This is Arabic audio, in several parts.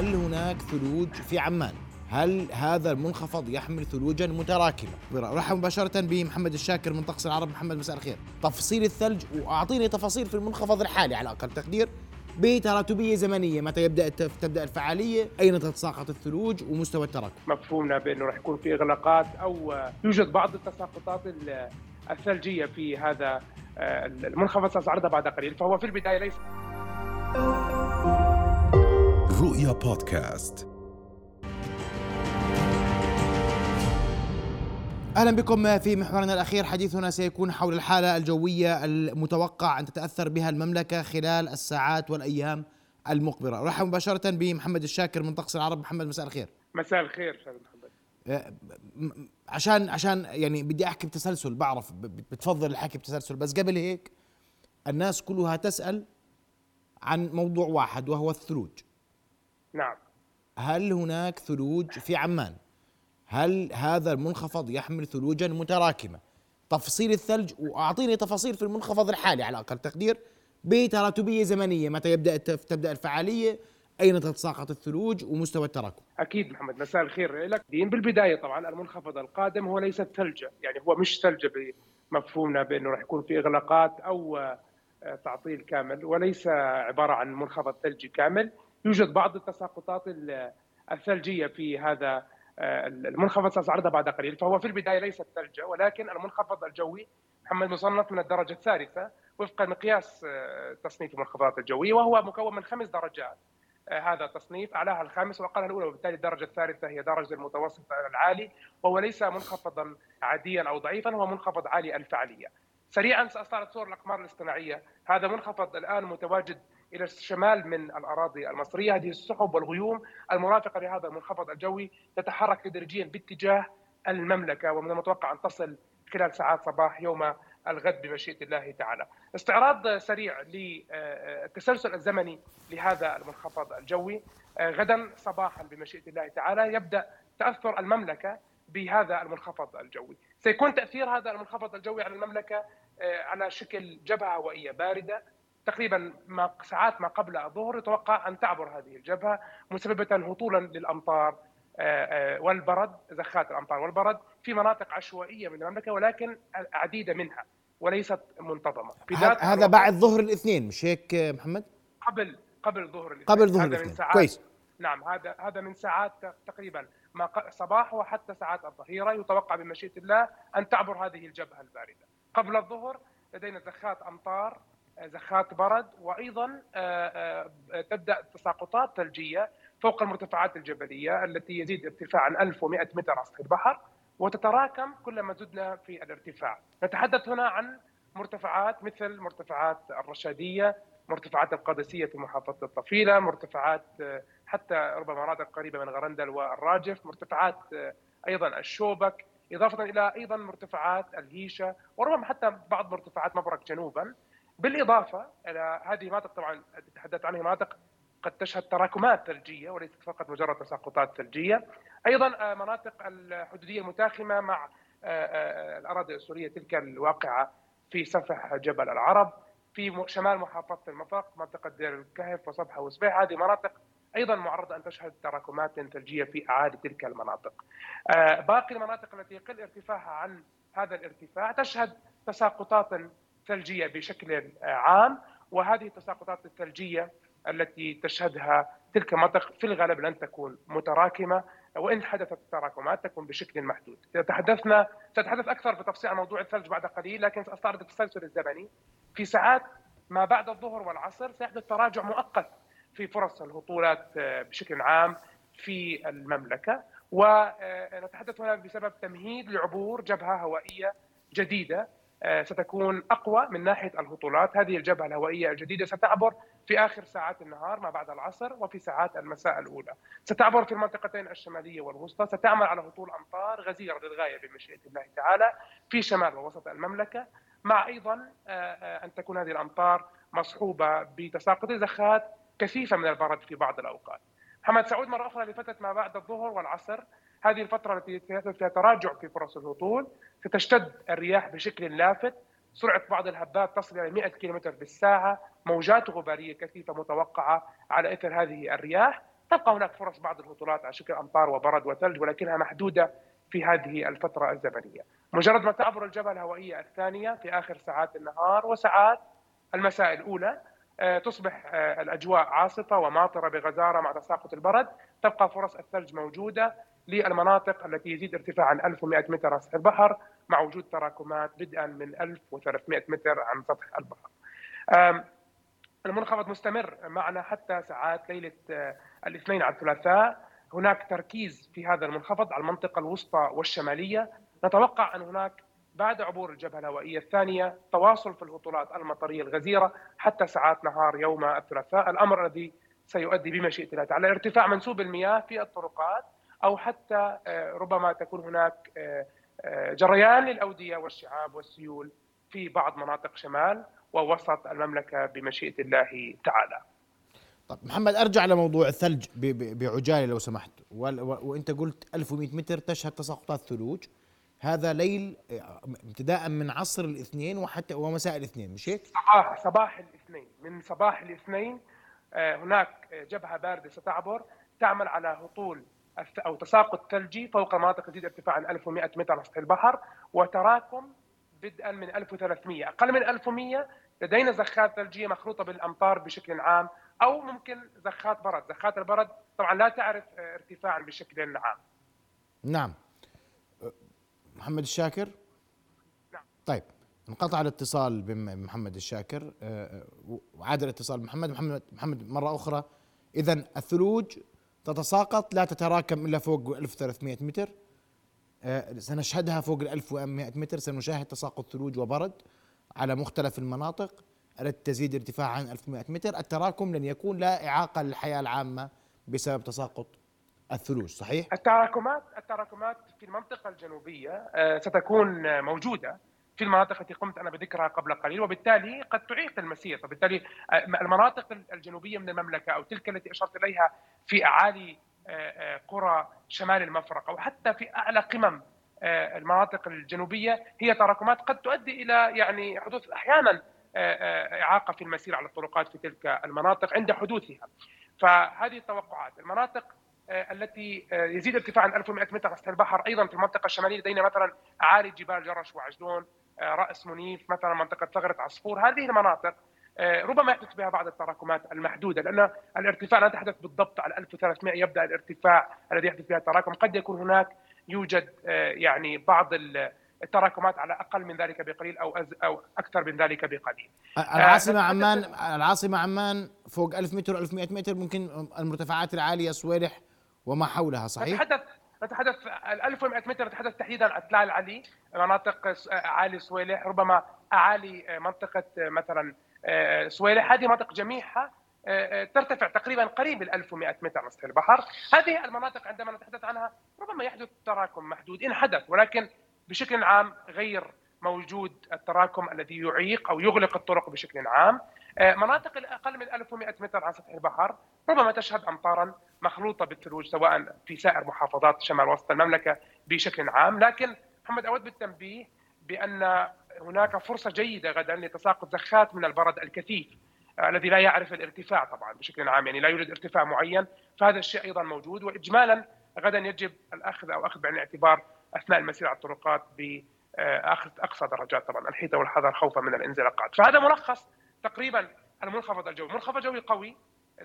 هل هناك ثلوج في عمان؟ هل هذا المنخفض يحمل ثلوجا متراكمة؟ رحب مباشرة بمحمد الشاكر من طقس العرب محمد مساء الخير. تفصيل الثلج وأعطيني تفاصيل في المنخفض الحالي على أقل تقدير بتراتبيه زمنية متى يبدأ تبدأ الفعالية أين تتساقط الثلوج ومستوى التراكم مفهومنا بأنه راح يكون في إغلاقات أو يوجد بعض التساقطات الثلجية في هذا آه، المنخفض سأستعرضها بعد قليل فهو في البداية ليس رؤيا بودكاست أهلا بكم في محورنا الأخير حديثنا سيكون حول الحالة الجوية المتوقع أن تتأثر بها المملكة خلال الساعات والأيام المقبلة. أرحب مباشرة بمحمد الشاكر من طقس العرب محمد مساء الخير. مساء الخير أستاذ محمد. أه، عشان عشان يعني بدي أحكي بتسلسل بعرف بتفضل الحكي بتسلسل بس قبل هيك الناس كلها تسأل عن موضوع واحد وهو الثلوج. نعم. هل هناك ثلوج في عمان؟ هل هذا المنخفض يحمل ثلوجا متراكمة؟ تفصيل الثلج وأعطيني تفاصيل في المنخفض الحالي على أقل تقدير. بتراتبيه زمنية متى يبدأ تبدأ الفعالية؟ أين تتساقط الثلوج؟ ومستوى التراكم؟ أكيد محمد مساء الخير لك. بالبداية طبعا المنخفض القادم هو ليس ثلجه يعني هو مش ثلجه بمفهومنا بأنه راح يكون في إغلاقات أو آه، تعطيل كامل وليس عبارة عن منخفض ثلجي كامل. يوجد بعض التساقطات الثلجية في هذا آه، المنخفض سأستعرضها بعد قليل فهو في البداية ليس ثلجة ولكن المنخفض الجوي محمد مصنف من الدرجة الثالثة وفق مقياس آه، تصنيف المنخفضات الجوية وهو مكون من خمس درجات آه، هذا التصنيف أعلاها الخامس واقلها الأولى وبالتالي الدرجة الثالثة هي درجة المتوسط العالي وهو ليس منخفضا عاديا أو ضعيفا هو منخفض عالي الفعاليه. سريعا ساستعرض صور الأقمار الاصطناعية، هذا منخفض الآن متواجد إلى الشمال من الأراضي المصرية، هذه السحب والغيوم المرافقه لهذا المنخفض الجوي تتحرك تدريجيا باتجاه المملكة ومن المتوقع أن تصل خلال ساعات صباح يوم الغد بمشيئة الله تعالى. استعراض سريع للتسلسل الزمني لهذا المنخفض الجوي غدا صباحا بمشيئة الله تعالى يبدأ تأثر المملكة بهذا المنخفض الجوي. سيكون تأثير هذا المنخفض الجوي على المملكة على شكل جبهة هوائيه باردة تقريبا ما ساعات ما قبل الظهر يتوقع أن تعبر هذه الجبهة مسببه هطولا للأمطار آه، آه، والبرد زخات الأمطار والبرد في مناطق عشوائية من المملكة ولكن عديده منها وليست منتظمة. هذا بعد ظهر الاثنين مش هيك محمد؟ قبل قبل ظهر الاثنين. قبل ظهر الاثنين. كويس. نعم هذا هذا من ساعات تقريبا ما صباح وحتى ساعات الظهيرة يتوقع بمشيئة الله أن تعبر هذه الجبهة الباردة. قبل الظهر لدينا زخات أمطار زخات برد وأيضا آه، آه، تبدأ تساقطات ثلجيه فوق المرتفعات الجبلية التي يزيد ارتفاع عن 1100 متر سطح البحر وتتراكم كلما زدنا في الارتفاع. نتحدث هنا عن مرتفعات مثل مرتفعات الرشادية، مرتفعات القادسية في محافظة الطفيلة، مرتفعات آه، حتى ربما مناطق قريبة من غرندل والراجف، مرتفعات أيضا الشوبك، إضافة إلى أيضا مرتفعات الهيشة وربما حتى بعض مرتفعات مبرق جنوبا بالإضافة إلى هذه المناطق طبعا تتحدث عنها مناطق قد تشهد تراكمات ثلجية وليست فقط مجرد تساقطات ثلجية أيضا آه، مناطق الحدودية المتاخمة مع آه، آه، الأراضي السورية تلك الواقعة في سفح جبل العرب في شمال محافظة المفرق منطقة دير الكهف وصبحه وسبيح هذه مناطق أيضا معرضة أن تشهد تراكمات ثلجية في أعالي تلك المناطق. باقي المناطق التي يقل ارتفاعها عن هذا الارتفاع تشهد تساقطات ثلجيه بشكل عام وهذه التساقطات الثلجية التي تشهدها تلك المناطق في الغالب لن تكون متراكمة وإن حدثت تراكمات تكون بشكل محدود. تحدثنا ساتحدث أكثر بتفصيل عن موضوع الثلج بعد قليل لكن سأستعرض التسلسل الزمني. في ساعات ما بعد الظهر والعصر سيحدث تراجع مؤقت في فرص الهطولات بشكل عام في المملكة ونتحدث هنا بسبب تمهيد لعبور جبهة هوائية جديدة آه، ستكون أقوى من ناحية الهطولات، هذه الجبهة الهوائية الجديدة ستعبر في آخر ساعات النهار ما بعد العصر وفي ساعات المساء الأولى. ستعبر في المنطقتين الشمالية والوسطى، ستعمل على هطول أمطار غزيرة للغاية بمشيئة الله تعالى في شمال ووسط المملكة، مع أيضا آه، آه، أن تكون هذه الأمطار مصحوبة بتساقط زخات كثيفة من البرد في بعض الأوقات. محمد سعود مرة أخرى لفتره ما بعد الظهر والعصر هذه الفترة التي سيحدث فيها تراجع في فرص الهطول ستشتد الرياح بشكل لافت. سرعة بعض الهبات تصل إلى 100 كم بالساعة. موجات غبارية كثيفة متوقعة على إثر هذه الرياح. تبقى هناك فرص بعض الهطولات على شكل أمطار وبرد وثلج ولكنها محدودة في هذه الفترة الزمنية. مجرد ما تعبر الجبهه الهوائية الثانية في آخر ساعات النهار وساعات المساء الأولى آه، تصبح آه، الأجواء عاصفة وماطرة بغزارة مع تساقط البرد، تبقى فرص الثلج موجودة. للمناطق التي يزيد ارتفاعها عن 1100 متر عن سطح البحر مع وجود تراكمات بدءا من 1300 متر عن سطح البحر. المنخفض مستمر معنا حتى ساعات ليلة آه، الاثنين على الثلاثاء. هناك تركيز في هذا المنخفض على المنطقة الوسطى والشمالية. نتوقع أن هناك بعد عبور الجبهة الهوائية الثانية تواصل في الهطولات المطرية الغزيرة حتى ساعات نهار يوم الثلاثاء. الأمر الذي سيؤدي بمشيئة الله تعالى ارتفاع منسوب المياه في الطرقات. أو حتى آه، ربما تكون هناك آه، جريان للأودية والشعاب والسيول في بعض مناطق شمال ووسط المملكة بمشيئة الله تعالى. طيب محمد أرجع لموضوع الثلج بعجالة لو سمحت وأنت قلت 1100 متر تشهد تساقطات ثلوج هذا ليل ابتداء من عصر الاثنين وحتى ومساء الاثنين مش هيك؟ صباح صباح الاثنين من صباح الاثنين آه، هناك جبهة باردة ستعبر تعمل على هطول أو تساقط ثلجي فوق مناطق تزيد ارتفاعا 1100 متر على سطح البحر وتراكم بدءا من 1300 أقل من 1100 لدينا زخات ثلجية مخلوطه بالأمطار بشكل عام أو ممكن زخات برد. زخات البرد طبعا لا تعرف ارتفاعا بشكل عام. نعم. محمد الشاكر؟ نعم. طيب انقطع الاتصال بمحمد الشاكر. آه، وعاد الاتصال بمحمد. محمد محمد مرة أخرى. اذا الثلوج تتساقط لا تتراكم إلا فوق 1300 متر. آه، سنشهدها فوق ال 1100 متر. سنشاهد تساقط ثلوج وبرد على مختلف المناطق. التي تزيد ارتفاعها عن 1100 متر. التراكم لن يكون لا إعاقة للحياة العامة بسبب تساقط الثلوج صحيح؟ التراكمات التراكمات في المنطقة الجنوبية آه، ستكون موجودة. في المناطق التي قمت أنا بذكرها قبل قليل وبالتالي قد تعيق المسير فبالتالي آه، المناطق الجنوبية من المملكة أو تلك التي أشرت إليها في أعالي آه، قرى شمال المفرق أو حتى في أعلى قمم المناطق الجنوبية هي تراكمات قد تؤدي إلى يعني حدوث أحيانا آه، آه، إعاقة في المسير على الطرقات في تلك المناطق عند حدوثها. فهذه التوقعات، المناطق آه، التي يزيد ارتفاعا 1100 متر سطح البحر أيضا في المنطقة الشمالية لدينا مثلا أعالي جبال جرش وعجلون رأس منيف مثلا منطقة ثغرة عصفور هذه المناطق ربما يحدث بها بعض التراكمات المحدودة لأن الارتفاع لا تحدث بالضبط على 1300 يبدأ الارتفاع الذي يحدث بها التراكم قد يكون هناك يوجد يعني بعض التراكمات على أقل من ذلك بقليل أو أز أو أكثر من ذلك بقليل. العاصمة آه، عمان العاصمة عمان فوق 1000 متر 1100 متر ممكن المرتفعات العالية صويرح وما حولها صحيح؟ نتحدث نتحدث ال 1100 متر نتحدث تحديدا عن تلال العلي مناطق اعالي صويلح ربما أعالي منطقة مثلا آه، صويلح هذه مناطق جميعها آه، ترتفع تقريبا قريب ال 1100 متر على سطح البحر، هذه المناطق عندما نتحدث عنها ربما يحدث تراكم محدود إن حدث ولكن بشكل عام غير موجود التراكم الذي يعيق أو يغلق الطرق بشكل عام. آه، مناطق الأقل من 1100 متر عن سطح البحر ربما تشهد امطارا مخلوطة بالثلوج سواء في سائر محافظات شمال وسط المملكة بشكل عام. لكن محمد أود بالتنبيه بأن هناك فرصة جيدة غدا لتساقط زخات من البرد الكثيف آه، الذي لا يعرف الارتفاع طبعا بشكل عام. يعني لا يوجد ارتفاع معين فهذا الشيء أيضا موجود. واجمالا غدا يجب الأخذ أو أخذ بعين الاعتبار أثناء المسير على الطرقات باخذ أقصى درجات طبعا الحيطة والحذر خوفا من الانزلاقات، فهذا ملخص تقريبا المنخفض الجوي، منخفض جوي قوي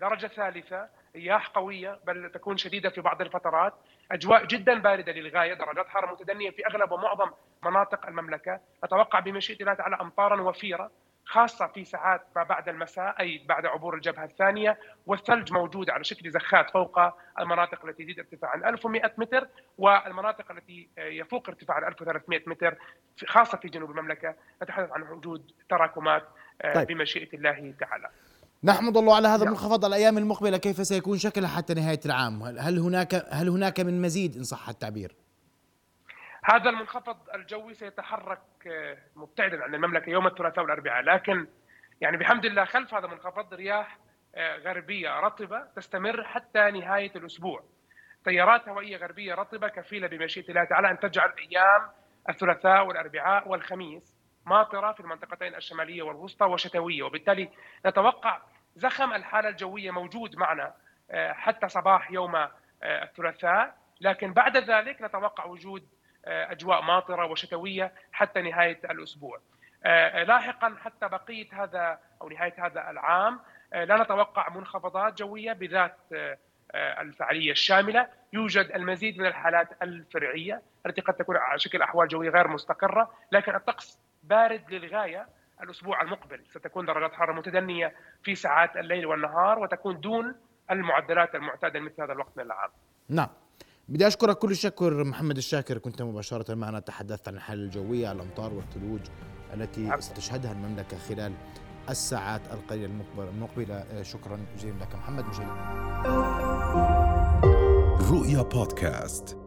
درجة ثالثة، رياح قوية بل تكون شديدة في بعض الفترات، أجواء جدا باردة للغاية، درجات حرارة متدنية في أغلب ومعظم مناطق المملكة، نتوقع بمشيئة الله تعالى امطارا وفيرة خاصة في ساعات ما بعد المساء أي بعد عبور الجبهة الثانية. والثلج موجود على شكل زخات فوق المناطق التي تزيد ارتفاعا 1100 متر والمناطق التي يفوق ارتفاعا 1300 متر خاصة في جنوب المملكة. نتحدث عن وجود تراكمات آه، طيب. بمشيئة الله تعالى. نحمد الله على هذا المنخفض الأيام المقبلة. كيف سيكون شكلها حتى نهاية العام؟ هل هناك هل هناك من مزيد إن صح التعبير؟ هذا المنخفض الجوي سيتحرك آه، مبتعدا عن المملكة يوم الثلاثاء والأربعاء. لكن يعني بحمد الله خلف هذا المنخفض رياح آه، غربية رطبة تستمر حتى نهاية الأسبوع. تيارات هوائية غربية رطبة كفيلة بمشيئة الله تعالى أن تجعل أيام الثلاثاء والأربعاء والخميس ماطرة في المنطقتين الشمالية والوسطى وشتوية. وبالتالي نتوقع زخم الحالة الجوية موجود معنا حتى صباح يوم الثلاثاء. لكن بعد ذلك نتوقع وجود أجواء ماطرة وشتوية حتى نهاية الأسبوع. لاحقا حتى بقية هذا أو نهاية هذا العام لا نتوقع منخفضات جوية بذات الفعالية الشاملة، يوجد المزيد من الحالات الفرعية التي قد تكون على شكل أحوال جوية غير مستقرة، لكن الطقس بارد للغاية. الأسبوع المقبل، ستكون درجات حرارة متدنية في ساعات الليل والنهار وتكون دون المعدلات المعتادة مثل هذا الوقت من العام. نعم. بدي أشكرك كل الشكر محمد الشاكر. كنت مباشرة معنا. تحدثت عن الحالة الجوية الأمطار والثلوج التي ستشهدها المملكة خلال الساعات القليلة المقبلة. شكرا جزيلا لك محمد. مجيد. رؤيا بودكاست.